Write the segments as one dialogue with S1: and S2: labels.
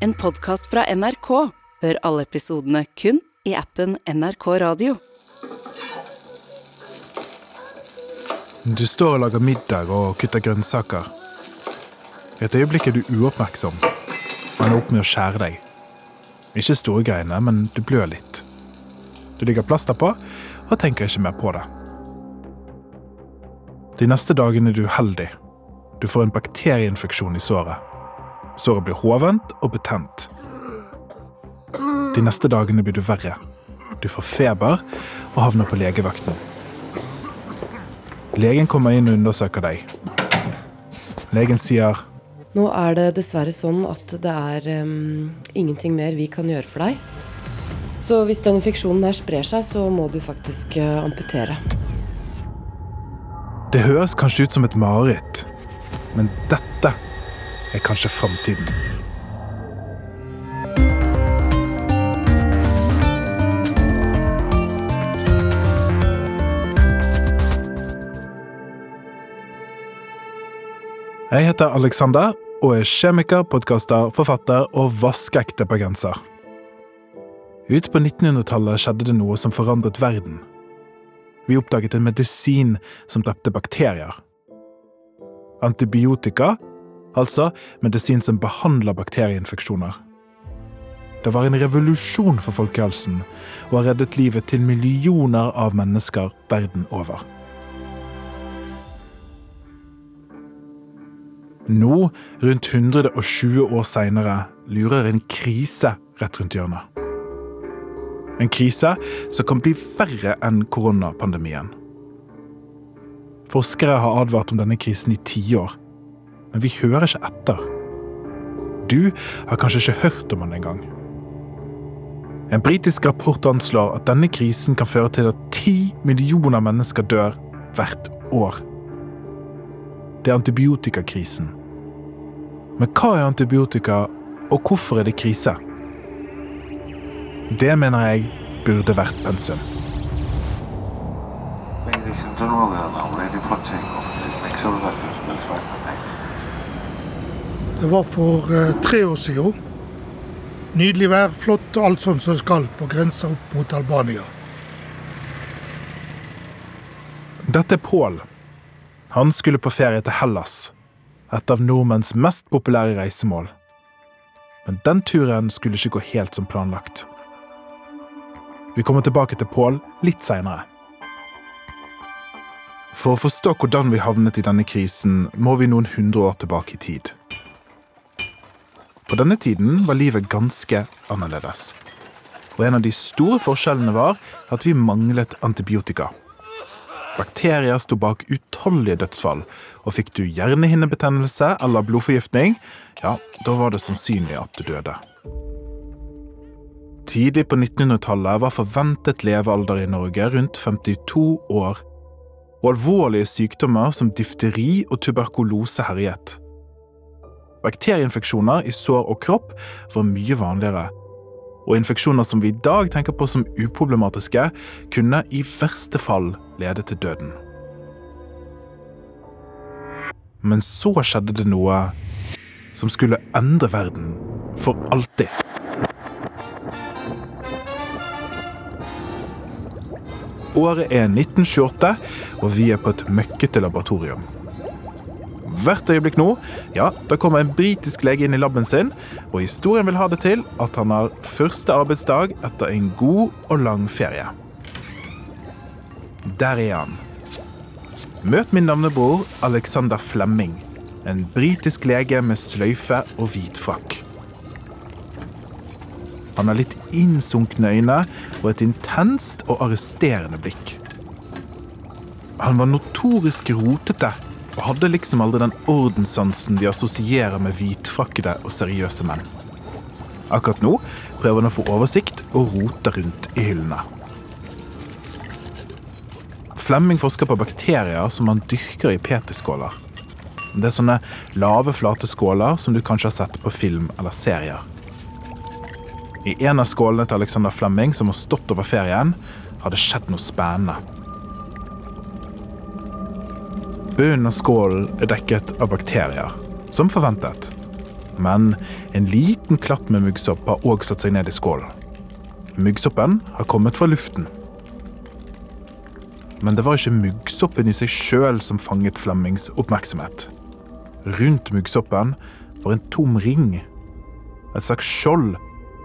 S1: En podkast fra NRK. Hør alle episodene kun i appen NRK Radio.
S2: Du står og lager middag og kutter grønnsaker. I et øyeblikk er du uoppmerksom. Man er opp med å skjære deg. Ikke store greiene, men du blør litt. Du ligger plaster på og tenker ikke mer på det. De neste dagene er du uheldig. Du får en bakterieinfeksjon i såret. Såret blir hovent og betent. De neste dagene blir du verre. Du får feber og havner på legevakten. Legen kommer inn og undersøker deg. Legen sier
S3: Nå er det dessverre sånn at det er um, ingenting mer vi kan gjøre for deg. Så hvis den infeksjonen her sprer seg, så må du faktisk uh, amputere.
S2: Det høres kanskje ut som et mareritt, men dette er kanskje framtiden. Jeg heter Alexander og er kjemiker, podkaster, forfatter og vaskeekte bergenser. Ute på 1900-tallet skjedde det noe som forandret verden. Vi oppdaget en medisin som drepte bakterier. Antibiotika, altså medisin som behandler bakterieinfeksjoner. Det var en revolusjon for folkehelsen og har reddet livet til millioner av mennesker verden over. Nå, rundt 120 år seinere, lurer en krise rett rundt hjørnet. En krise som kan bli verre enn koronapandemien. Forskere har advart om denne krisen i tiår, men vi hører ikke etter. Du har kanskje ikke hørt om han engang. En britisk rapport anslår at denne krisen kan føre til at ti millioner mennesker dør hvert år. Det er antibiotikakrisen. Men hva er antibiotika, og hvorfor er det krise? Det mener jeg burde vært pensum.
S4: Ladies and gentlemen, now ready for takeoff. Make sure that
S5: Det var for eh, tre år siden. Nydelig vær, flott, og alt sånn som skal på grensa opp mot Albania.
S2: Dette er Pål. Han skulle på ferie til Hellas, et av nordmenns mest populære reisemål. Men den turen skulle ikke gå helt som planlagt. Vi kommer tilbake til Pål litt seinere. For å forstå hvordan vi havnet i denne krisen, må vi noen hundre år tilbake i tid. På denne tiden var livet ganske annerledes. Og en av de store forskjellene var at vi manglet antibiotika. Bakterier sto bak utallige dødsfall, og fikk du hjernehinnebetennelse eller blodforgiftning, ja, da var det sannsynlig at du døde. Tidlig på 1900-tallet var forventet levealder i Norge rundt 52 år, og alvorlige sykdommer som difteri og tuberkulose herjet. Bakterieinfeksjoner i sår og kropp var mye vanligere, og infeksjoner som vi i dag tenker på som uproblematiske, kunne i verste fall lede til døden. Men så skjedde det noe som skulle endre verden for alltid. Året er 1928, og vi er på et møkkete laboratorium. Hvert øyeblikk nå, ja, da kommer en britisk lege inn i laben sin, og historien vil ha det til at han har første arbeidsdag etter en god og lang ferie. Der er han. Møt min navnebror Alexander Flemming. En britisk lege med sløyfe og hvit frakk. Han har litt innsunkne øyne og et intenst og arresterende blikk. Han var notorisk rotete og hadde liksom aldri den ordenssansen de assosierer med hvitfrakkede og seriøse menn. Akkurat nå prøver han å få oversikt og rote rundt i hyllene. Flemming forsker på bakterier som han dyrker i petiskåler. Det er sånne lave, flate skåler som du kanskje har sett på film eller serier. I en av skålene til Alexander Flemming, som har stått over ferien, har det skjedd noe spennende. Bunnen av skålen er dekket av bakterier, som forventet. Men en liten klatt med muggsopp har òg satt seg ned i skålen. Muggsoppen har kommet fra luften. Men det var ikke muggsoppen i seg sjøl som fanget Flemmings oppmerksomhet. Rundt muggsoppen var en tom ring. Et slags skjold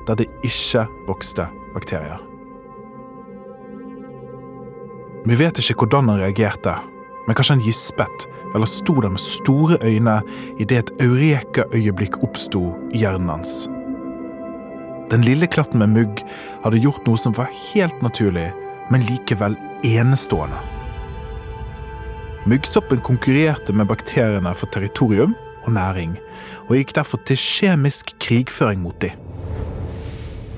S2: der det ikke vokste bakterier. Vi vet ikke hvordan han reagerte, men kanskje han gispet eller sto der med store øyne idet et eureka-øyeblikk oppsto i hjernen hans. Den lille klatten med mugg hadde gjort noe som var helt naturlig, men likevel enestående. Muggsoppen konkurrerte med bakteriene for territorium og næring, og gikk derfor til kjemisk krigføring mot dem.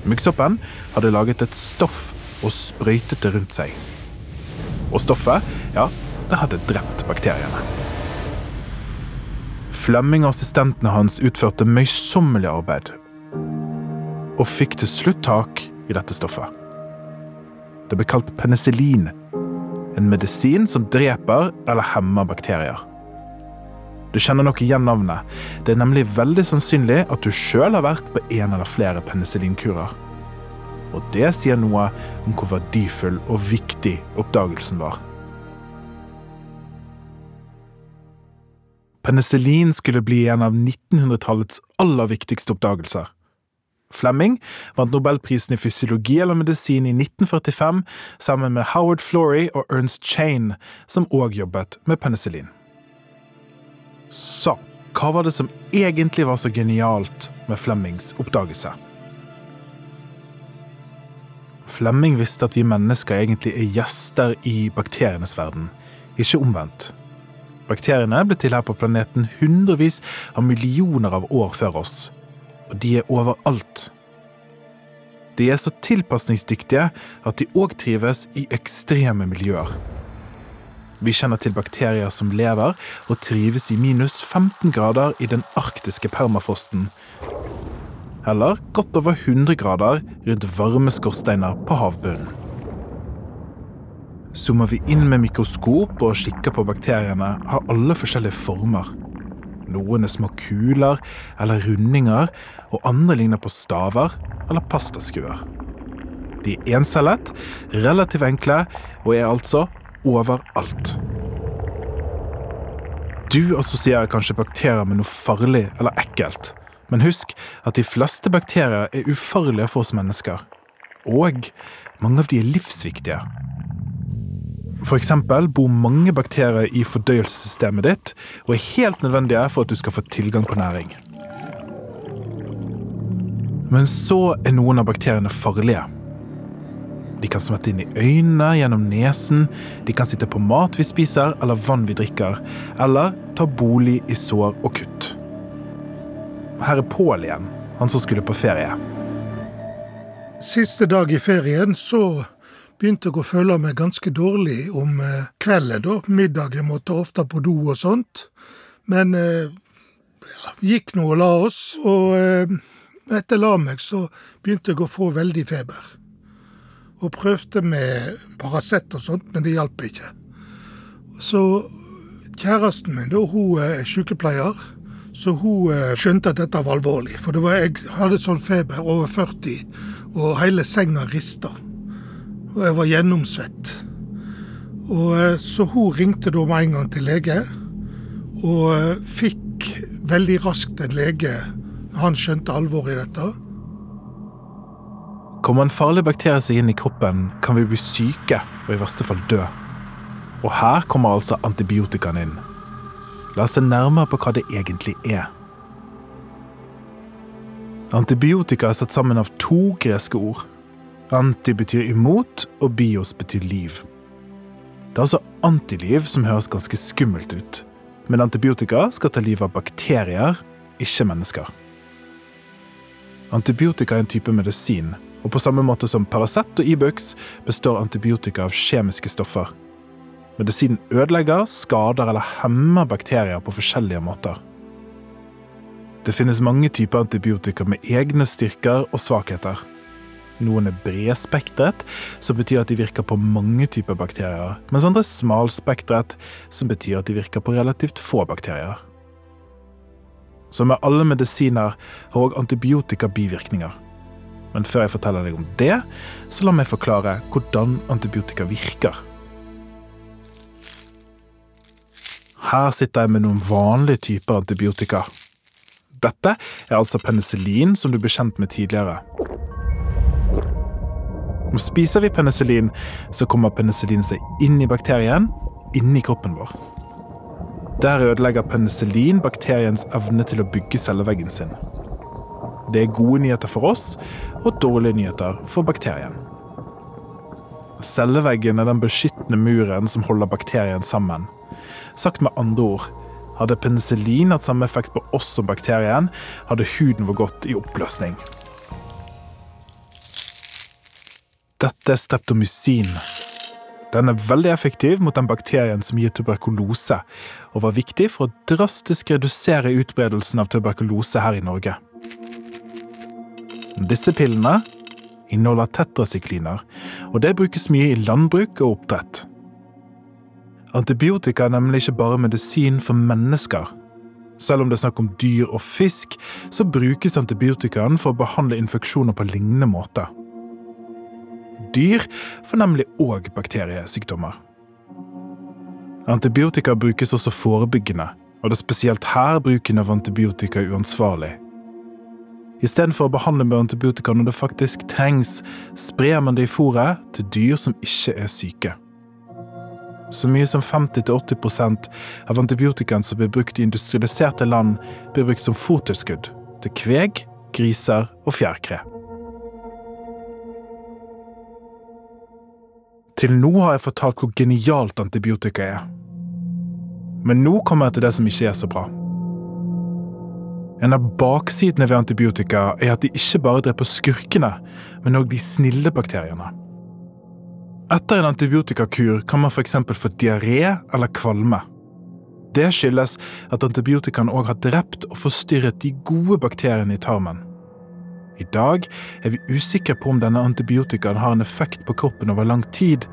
S2: Muggsoppen hadde laget et stoff og sprøytet det rundt seg. Og stoffet, ja, det hadde drept bakteriene. Flemming og assistentene hans utførte møysommelig arbeid, og fikk til slutt tak i dette stoffet. Det ble kalt penicillin, en medisin som dreper eller hemmer bakterier. Du kjenner nok igjen navnet. Det er nemlig veldig sannsynlig at du sjøl har vært på en eller flere penicillinkurer. Og det sier noe om hvor verdifull og viktig oppdagelsen var. Penicillin skulle bli en av 1900-tallets aller viktigste oppdagelser. Flemming vant nobelprisen i fysiologi eller medisin i 1945 sammen med Howard Florey og Ernst Chain, som òg jobbet med penicillin. Så hva var det som egentlig var så genialt med Flemmings oppdagelse? Flemming visste at vi mennesker egentlig er gjester i bakterienes verden, ikke omvendt. Bakteriene ble til her på planeten hundrevis av millioner av år før oss, og de er overalt. De er så tilpasningsdyktige at de òg trives i ekstreme miljøer. Vi kjenner til bakterier som lever og trives i minus 15 grader i den arktiske permafrosten. Eller godt over 100 grader rundt varme skorsteiner på havbunnen. Zoomer vi inn med mikroskop og kikker på bakteriene, har alle forskjellige former. Noen er små kuler eller rundinger, og andre ligner på staver eller pastaskuer. De er encellet, relativt enkle og er altså overalt. Du assosierer kanskje bakterier med noe farlig eller ekkelt, men husk at de fleste bakterier er ufarlige for oss mennesker. Og mange av de er livsviktige. Eksempel bor mange bakterier i fordøyelsessystemet ditt og er helt nødvendige for at du skal få tilgang på næring. Men så er noen av bakteriene farlige. De kan smette inn i øynene, gjennom nesen, de kan sitte på mat vi spiser eller vann vi drikker, eller ta bolig i sår og kutt. Her er Pål igjen, han som skulle på ferie.
S5: Siste dag i ferien så begynte jeg å føle meg ganske dårlig om eh, kvelden, da. Middagen måtte ofte på do og sånt. Men ja, gikk nå og la oss, og eh, etter la meg så begynte jeg å få veldig feber og prøvde med Paracet og sånt, men det hjalp ikke. Så kjæresten min, da, hun er sykepleier, så hun eh, skjønte at dette var alvorlig. For var, jeg hadde sånn feber over 40, og hele senga rista. Og jeg var gjennomsvett. Og eh, Så hun ringte da med en gang til lege, og eh, fikk veldig raskt en lege. Han skjønte alvoret i dette.
S2: Kommer en farlig bakterie seg inn i kroppen, kan vi bli syke og i verste fall dø. Og her kommer altså antibiotikaen inn. La oss se nærmere på hva det egentlig er. Antibiotika er satt sammen av to greske ord. Anti betyr imot, og bios betyr liv. Det er altså antiliv som høres ganske skummelt ut. Men antibiotika skal ta livet av bakterier, ikke mennesker. Antibiotika er en type medisin og på samme måte som Paracet og Ibux består antibiotika av kjemiske stoffer. Medisinen ødelegger, skader eller hemmer bakterier på forskjellige måter. Det finnes mange typer antibiotika med egne styrker og svakheter. Noen er bredspektret, som betyr at de virker på mange typer bakterier, mens andre er smalspektret, som betyr at de virker på relativt få bakterier. Som med alle medisiner har òg antibiotika bivirkninger. Men før jeg forteller deg om det, så la meg forklare hvordan antibiotika virker. Her sitter jeg med noen vanlige typer antibiotika. Dette er altså penicillin, som du ble kjent med tidligere. Og Spiser vi penicillin, så kommer penicillin seg inn i bakterien, inni kroppen vår. Der ødelegger penicillin bakteriens evne til å bygge celleveggen sin. Det er gode nyheter for oss og dårlige nyheter for bakterien. Celleveggen er den beskyttende muren som holder bakterien sammen. Sagt med andre ord, hadde penicillin hatt samme effekt på oss som bakterien, hadde huden vår gått i oppløsning. Dette er streptomycin. Den er veldig effektiv mot den bakterien som gir tuberkulose, og var viktig for å drastisk redusere utbredelsen av tuberkulose her i Norge. Disse pillene inneholder tetrasykliner, og det brukes mye i landbruk og oppdrett. Antibiotika er nemlig ikke bare medisin for mennesker. Selv om det er snakk om dyr og fisk, så brukes antibiotikaen for å behandle infeksjoner på lignende måte. Dyr får nemlig òg bakteriesykdommer. Antibiotika brukes også forebyggende, og det er spesielt her bruken av antibiotika er uansvarlig. Istedenfor å behandle med antibiotika når det faktisk trengs, sprer man det i fôret til dyr som ikke er syke. Så mye som 50-80% av antibiotikaen som blir brukt i industrialiserte land, blir brukt som fôrtilskudd til kveg, griser og fjærkre. Til nå har jeg fortalt hvor genialt antibiotika er. Men nå kommer jeg til det som ikke er så bra. En av baksidene ved antibiotika er at de ikke bare dreper skurkene, men òg de snille bakteriene. Etter en antibiotikakur kan man f.eks. få diaré eller kvalme. Det skyldes at antibiotikaen òg har drept og forstyrret de gode bakteriene i tarmen. I dag er vi usikre på om denne antibiotikaen har en effekt på kroppen over lang tid,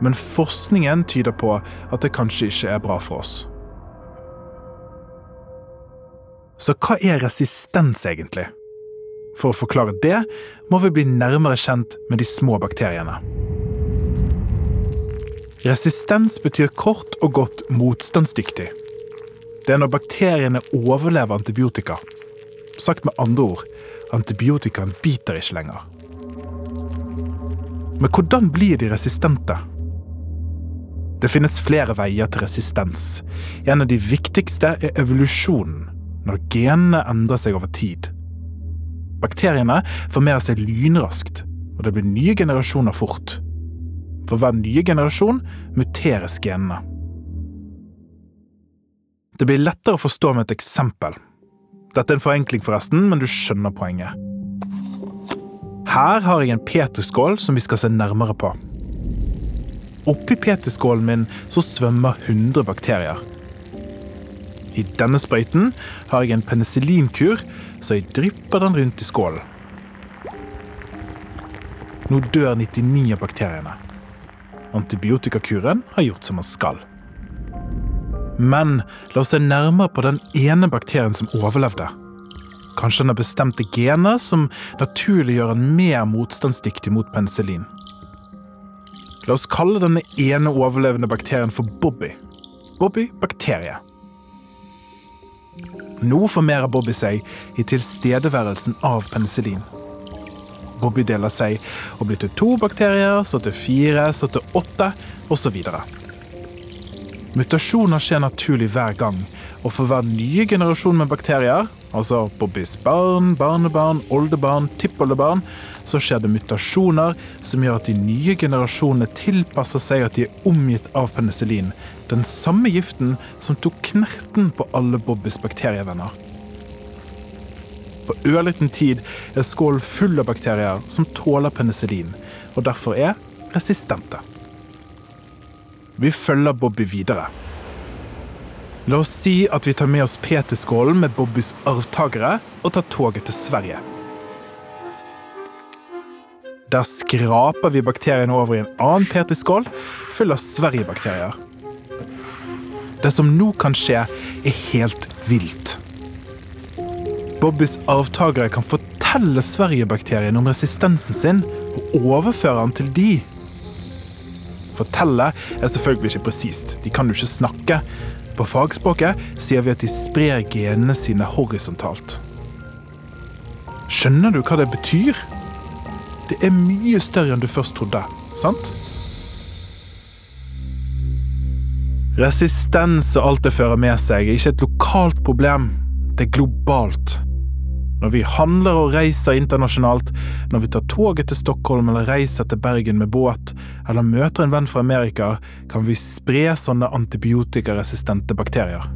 S2: men forskningen tyder på at det kanskje ikke er bra for oss. Så hva er resistens egentlig? For å forklare det må vi bli nærmere kjent med de små bakteriene. Resistens betyr kort og godt motstandsdyktig. Det er når bakteriene overlever antibiotika. Sagt med andre ord antibiotikaen biter ikke lenger. Men hvordan blir de resistente? Det finnes flere veier til resistens. En av de viktigste er evolusjonen, når genene endrer seg over tid. Bakteriene formerer seg lynraskt, og det blir nye generasjoner fort. For hver nye generasjon muteres genene. Det blir lettere å forstå med et eksempel. Dette er en forenkling, forresten, men du skjønner poenget. Her har jeg en peterskål som vi skal se nærmere på. Oppi peterskålen min så svømmer 100 bakterier. I denne sprøyten har jeg en penicillinkur, så jeg drypper den rundt i skålen. Nå dør 99 av bakteriene. Antibiotikakuren har gjort som den skal. Men la oss se nærmere på den ene bakterien som overlevde. Kanskje den har bestemte gener som naturlig gjør den mer motstandsdyktig mot penicillin. La oss kalle denne ene overlevende bakterien for Bobby. Bobby bakterie. Nå formerer Bobby seg i tilstedeværelsen av penicillin. Bobby deler seg og blir til to bakterier, så til fire, så til åtte, osv. Mutasjoner skjer naturlig hver gang, og for hver nye generasjon med bakterier, altså Bobbys barn, barnebarn, oldebarn, tippoldebarn, så skjer det mutasjoner som gjør at de nye generasjonene tilpasser seg at de er omgitt av penicillin, den samme giften som tok knerten på alle Bobbys bakterievenner. På ørliten tid er skålen full av bakterier som tåler penicillin, og derfor er resistente. Vi følger Bobby videre. La oss si at vi tar med oss Peterskålen med Bobbys arvtakere og tar toget til Sverige. Der skraper vi bakteriene over i en annen peterskål full av Sverigebakterier. Det som nå kan skje, er helt vilt. Bobbys arvtakere kan fortelle Sverigebakterien om resistensen sin og overføre den til de. Fortelle er selvfølgelig ikke presist. De kan jo ikke snakke. På fagspråket sier vi at de sprer genene sine horisontalt. Skjønner du hva det betyr? Det er mye større enn du først trodde, sant? Resistens og alt det fører med seg, er ikke et lokalt problem. Det er globalt. Når vi handler og reiser internasjonalt, når vi tar toget til Stockholm eller reiser til Bergen med båt, eller møter en venn fra Amerika, kan vi spre sånne antibiotikaresistente bakterier.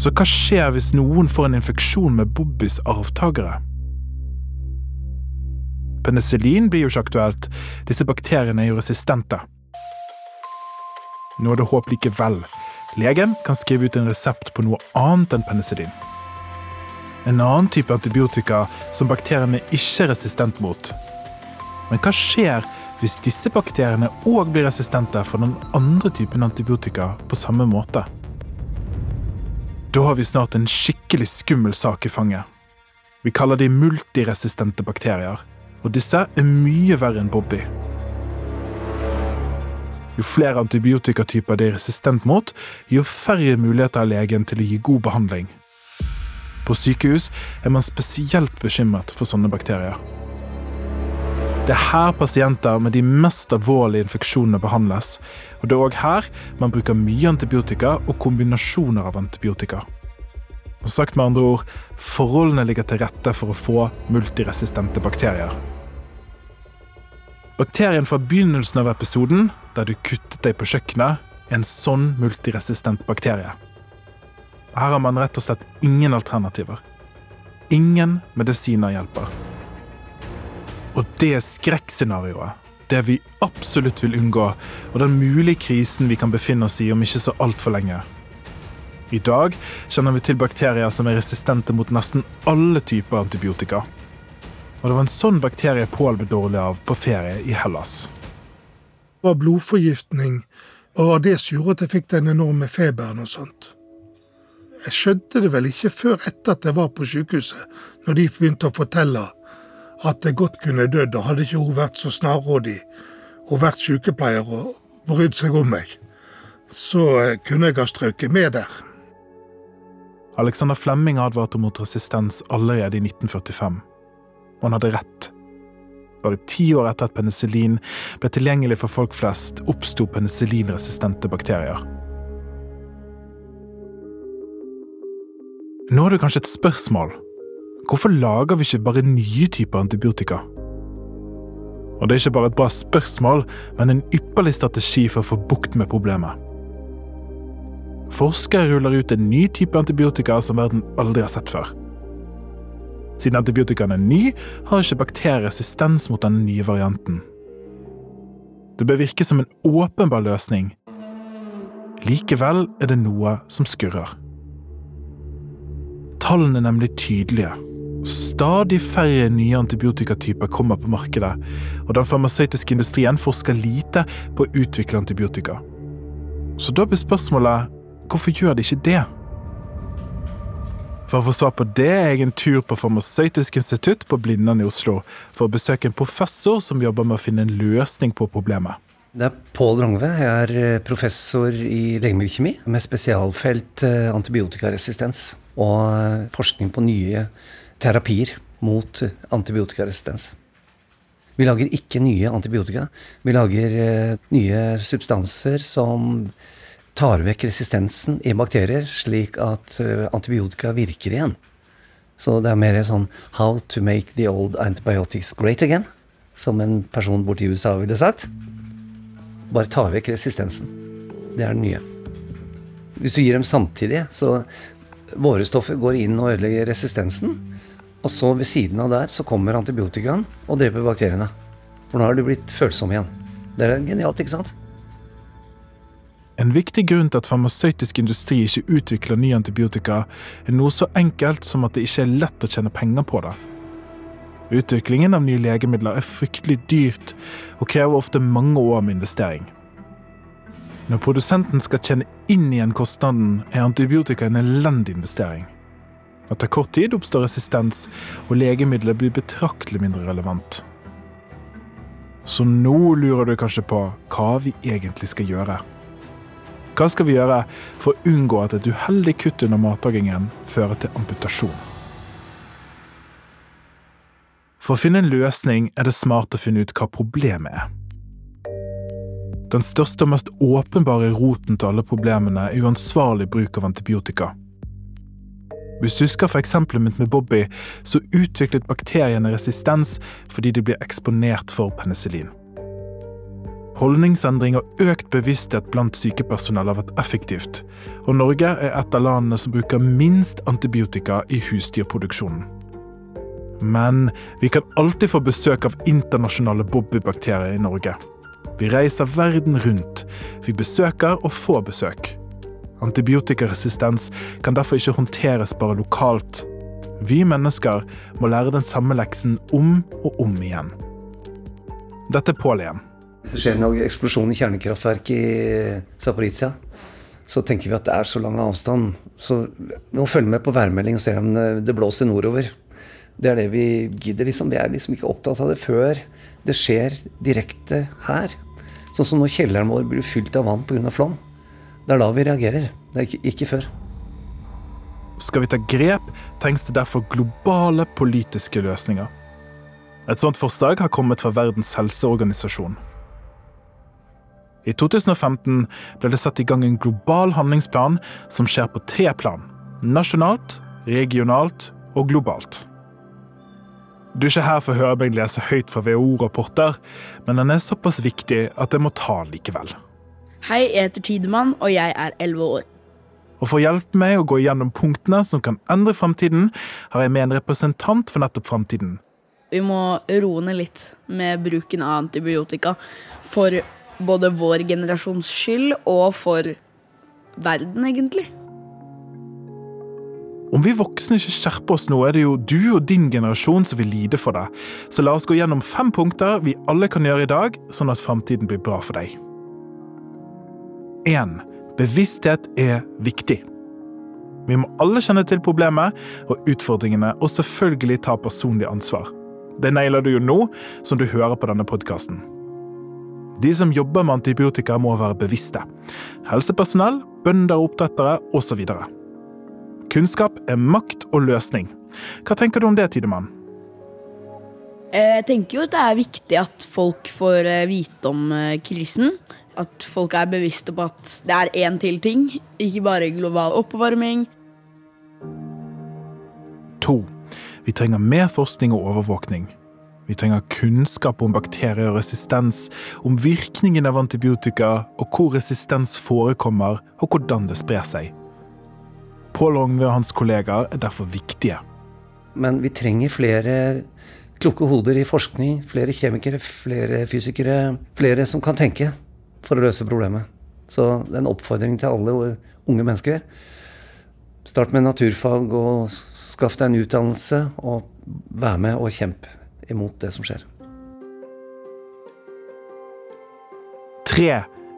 S2: Så hva skjer hvis noen får en infeksjon med Bobbys arvtakere? Penicillin blir jo ikke aktuelt, disse bakteriene er jo resistente. Nå er det håp likevel. Legen kan skrive ut en resept på noe annet enn penicillin. En annen type antibiotika som bakteriene ikke er resistent mot. Men hva skjer hvis disse bakteriene òg blir resistente for den andre typen antibiotika på samme måte? Da har vi snart en skikkelig skummel sak i fanget. Vi kaller de multiresistente bakterier, og disse er mye verre enn Bobby. Jo flere antibiotikatyper de er resistent mot, jo færre muligheter har legen til å gi god behandling. På sykehus er man spesielt bekymret for sånne bakterier. Det er her pasienter med de mest alvorlige infeksjonene behandles, og det er òg her man bruker mye antibiotika og kombinasjoner av antibiotika. Og sagt med andre ord, forholdene ligger til rette for å få multiresistente bakterier. Bakterien fra begynnelsen av episoden, der du kuttet deg på kjøkkenet, er en sånn multiresistent bakterie. Her har man rett og slett ingen alternativer. Ingen medisiner hjelper. Og det skrekkscenarioet, det vi absolutt vil unngå, og den mulige krisen vi kan befinne oss i om ikke så altfor lenge. I dag kjenner vi til bakterier som er resistente mot nesten alle typer antibiotika. Og det var en sånn bakterie Pål ble dårlig av på ferie i Hellas.
S5: Det var blodforgiftning, og det gjorde at jeg fikk den enorme feberen og sånt. Jeg skjønte det vel ikke før etter at jeg var på sykehuset, når de begynte å fortelle at jeg godt kunne dødd, og hadde ikke hun vært så snarrådig og vært sykepleier og brydd seg om meg, så eh, kunne jeg ha strøket med der.
S2: Alexander Flemming advarte mot resistens allerede i 1945. Og han hadde rett. Bare ti år etter at penicillin ble tilgjengelig for folk flest, oppsto penicillinresistente bakterier. Nå er det kanskje et spørsmål. Hvorfor lager vi ikke bare nye typer antibiotika? Og det er ikke bare et bra spørsmål, men en ypperlig strategi for å få bukt med problemet. Forskere ruller ut en ny type antibiotika som verden aldri har sett før. Siden antibiotikaen er ny, har ikke bakterier resistens mot denne nye varianten. Det bør virke som en åpenbar løsning. Likevel er det noe som skurrer. Tallene er nemlig tydelige. Stadig færre nye antibiotikatyper kommer på markedet, og den farmasøytiske industrien forsker lite på å utvikle antibiotika. Så da blir spørsmålet hvorfor gjør de ikke det? For å få svar på det er jeg en tur på Farmasøytisk institutt på Blindern i Oslo for å besøke en professor som jobber med å finne en løsning på problemet.
S6: Det er Pål Rongve. Jeg er professor i legemiddelkjemi med spesialfelt eh, antibiotikaresistens og eh, forskning på nye terapier mot antibiotikaresistens. Vi lager ikke nye antibiotika. Vi lager nye substanser som tar vekk resistensen i bakterier, slik at antibiotika virker igjen. Så det er mer sånn 'how to make the old antibiotics great again', som en person borti USA ville sagt. Bare ta vekk resistensen. Det er det nye. Hvis du gir dem samtidig, så våre stoffer går inn og ødelegger resistensen. Og så ved siden av der så kommer antibiotikaen og dreper bakteriene. For nå har de blitt følsomme igjen. Det er genialt, ikke sant?
S2: En viktig grunn til at farmasøytisk industri ikke utvikler ny antibiotika, er noe så enkelt som at det ikke er lett å tjene penger på det. Utviklingen av nye legemidler er fryktelig dyrt og krever ofte mange år med investering. Når produsenten skal kjenne inn igjen kostnaden, er antibiotika en elendig investering. Etter kort tid oppstår resistens, og legemidler blir betraktelig mindre relevant. Så nå lurer du kanskje på hva vi egentlig skal gjøre. Hva skal vi gjøre for å unngå at et uheldig kutt under matlagingen fører til amputasjon? For å finne en løsning er det smart å finne ut hva problemet er. Den største og mest åpenbare roten til alle problemene er uansvarlig bruk av antibiotika. Hvis du husker for eksempelet mitt med Bobby, så utviklet bakteriene resistens fordi de ble eksponert for penicillin. Holdningsendring og økt bevissthet blant sykepersonell har vært effektivt, og Norge er et av landene som bruker minst antibiotika i husdyrproduksjonen. Men vi kan alltid få besøk av internasjonale bobbybakterier i Norge. Vi reiser verden rundt. Vi besøker og får besøk. Antibiotikaresistens kan derfor ikke håndteres bare lokalt. Vi mennesker må lære den samme leksen om og om igjen. Dette er Pål igjen.
S6: Hvis det skjer en eksplosjon i kjernekraftverket i Zaporizjzja, så tenker vi at det er så lang avstand. Så vi må følge med på værmeldingen og se om det blåser nordover. Det er det vi gidder, liksom. Vi er liksom ikke opptatt av det før det skjer direkte her. Sånn som når kjelleren vår blir fylt av vann pga. flom. Det er da vi reagerer. Det er ikke, ikke før.
S2: Skal vi ta grep, trengs det derfor globale politiske løsninger. Et sånt forslag har kommet fra Verdens helseorganisasjon. I 2015 ble det satt i gang en global handlingsplan som skjer på tre plan. Nasjonalt, regionalt og globalt. Du er ikke her for å høre meg lese høyt fra WHO-rapporter, men den er såpass viktig at jeg må ta den likevel.
S7: Hei, jeg heter Tidemann, og jeg er 11 år.
S2: Og For å hjelpe meg å gå gjennom punktene som kan endre framtiden, har jeg med en representant for nettopp framtiden.
S7: Vi må roe ned litt med bruken av antibiotika for både vår generasjons skyld og for verden, egentlig.
S2: Om vi voksne ikke skjerper oss nå, er det jo du og din generasjon som vil lide for det. Så la oss gå gjennom fem punkter vi alle kan gjøre i dag, sånn at framtiden blir bra for deg. 1. Bevissthet er viktig. Vi må alle kjenne til problemet og utfordringene, og selvfølgelig ta personlig ansvar. Det nailer du jo nå, som du hører på denne podkasten. De som jobber med antibiotika, må være bevisste. Helsepersonell, bønder, og oppdrettere osv. Kunnskap er makt og løsning. Hva tenker du om det, Tidemann?
S7: Eh, jeg tenker jo at det er viktig at folk får eh, vite om eh, krisen. At folk er bevisste på at det er én til ting, ikke bare global oppvarming.
S2: To. Vi trenger mer forskning og overvåkning. Vi trenger kunnskap om bakterier og resistens, om virkningen av antibiotika, og hvor resistens forekommer, og hvordan det sprer seg. Pål Ongve og hans kollegaer er derfor viktige.
S6: Men vi trenger flere kloke hoder i forskning, flere kjemikere, flere fysikere, flere som kan tenke for å løse problemet. Så det er en oppfordring til alle unge mennesker. Start med naturfag og skaff deg en utdannelse, og vær med og kjemp imot det som skjer.
S2: Tre.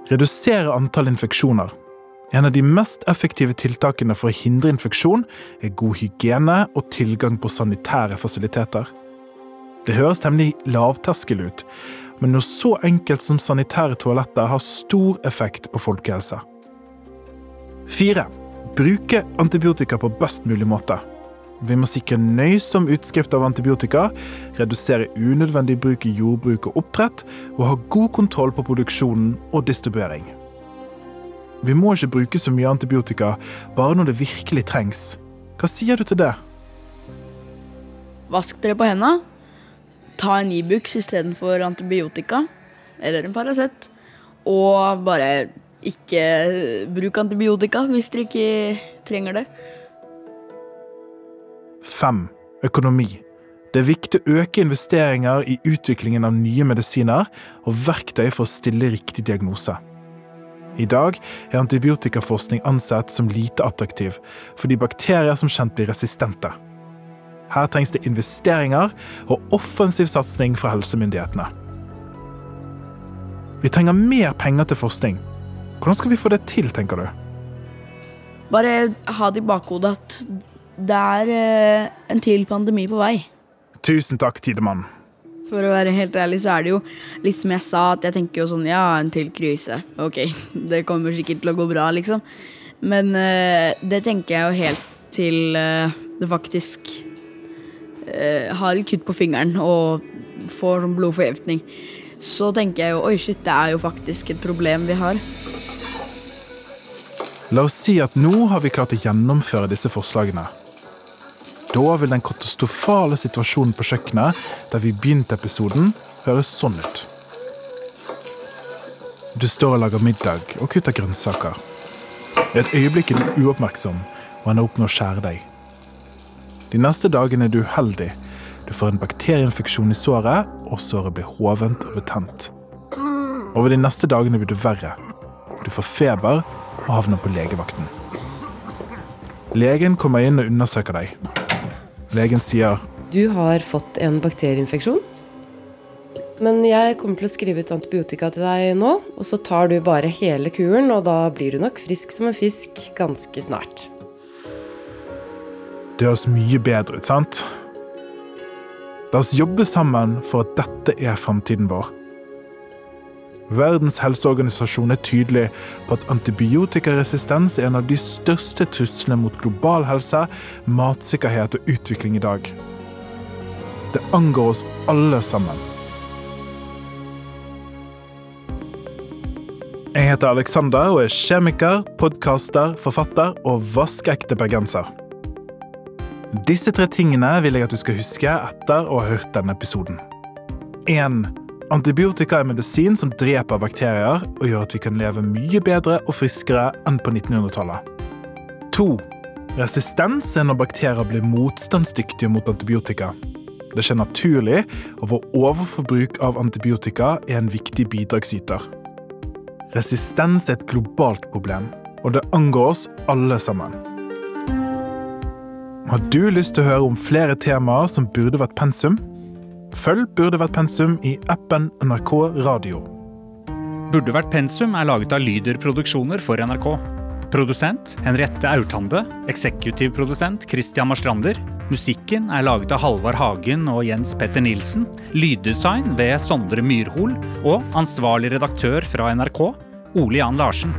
S2: Redusere antall infeksjoner. En av de mest effektive tiltakene for å hindre infeksjon er god hygiene og tilgang på sanitære fasiliteter. Det høres temmelig lavterskel ut, men noe så enkelt som sanitære toaletter har stor effekt på folkehelsa. Fire. Bruke antibiotika på best mulig måte. Vi må sikre nøysom utskrift av antibiotika, redusere unødvendig bruk i jordbruk og oppdrett, og ha god kontroll på produksjonen og distribuering. Vi må ikke bruke så mye antibiotika bare når det virkelig trengs. Hva sier du til det?
S7: Vask dere på hendene. Ta en Ibux istedenfor antibiotika. Eller en Paracet. Og bare ikke bruk antibiotika hvis dere ikke trenger det.
S2: Fem. Økonomi. Det er viktig å øke investeringer i utviklingen av nye medisiner og verktøy for å stille riktig diagnose. I dag er antibiotikaforskning ansett som lite attraktiv, fordi bakterier som kjent blir resistente. Her trengs det investeringer og offensiv satsing fra helsemyndighetene. Vi trenger mer penger til forskning. Hvordan skal vi få det til, tenker du?
S7: Bare ha det i bakhodet at det er eh, en til pandemi på vei.
S2: Tusen takk, Tidemann.
S7: For å være helt ærlig så er det jo litt som jeg sa, at jeg tenker jo sånn ja, en til krise. Ok, det kommer sikkert til å gå bra, liksom. Men uh, det tenker jeg jo helt til uh, det faktisk uh, har litt kutt på fingeren og får sånn blodforgiftning. Så tenker jeg jo oi, shit, det er jo faktisk et problem vi har.
S2: La oss si at nå har vi klart å gjennomføre disse forslagene. Da vil den katastrofale situasjonen på kjøkkenet der vi begynte episoden, høres sånn ut. Du står og lager middag og kutter grønnsaker. I et øyeblikk er du uoppmerksom og ender opp med å skjære deg. De neste dagene er du uheldig. Du får en bakterieinfeksjon i såret, og såret blir hovent og betent. Over de neste dagene blir du verre. Du får feber og havner på legevakten. Legen kommer inn og undersøker deg. Legen sier
S3: Du har fått en bakterieinfeksjon. Men jeg kommer til å skrive ut antibiotika til deg nå, og så tar du bare hele kuren, og da blir du nok frisk som en fisk ganske snart.
S2: det høres mye bedre ut, sant? La oss jobbe sammen for at dette er framtiden vår. Verdens helseorganisasjon er tydelig på at antibiotikaresistens er en av de største truslene mot global helse, matsikkerhet og utvikling i dag. Det angår oss alle sammen. Jeg heter Alexander og er kjemiker, podkaster, forfatter og vaskeekte bergenser. Disse tre tingene vil jeg at du skal huske etter å ha hørt denne episoden. 1. Antibiotika er medisin som dreper bakterier og gjør at vi kan leve mye bedre og friskere enn på 1900-tallet. 2. Resistens er når bakterier blir motstandsdyktige mot antibiotika. Det skjer naturlig, og vår overforbruk av antibiotika er en viktig bidragsyter. Resistens er et globalt problem, og det angår oss alle sammen. Har du lyst til å høre om flere temaer som burde vært pensum? Følg Burde vært pensum i appen NRK Radio.
S8: Burde vært pensum er laget av Lyder Produksjoner for NRK. Produsent Henriette Aurtande. Eksekutiv produsent Christian Marstrander. Musikken er laget av Halvard Hagen og Jens Petter Nilsen. Lyddesign ved Sondre Myrhol. Og ansvarlig redaktør fra NRK, Ole Jan Larsen.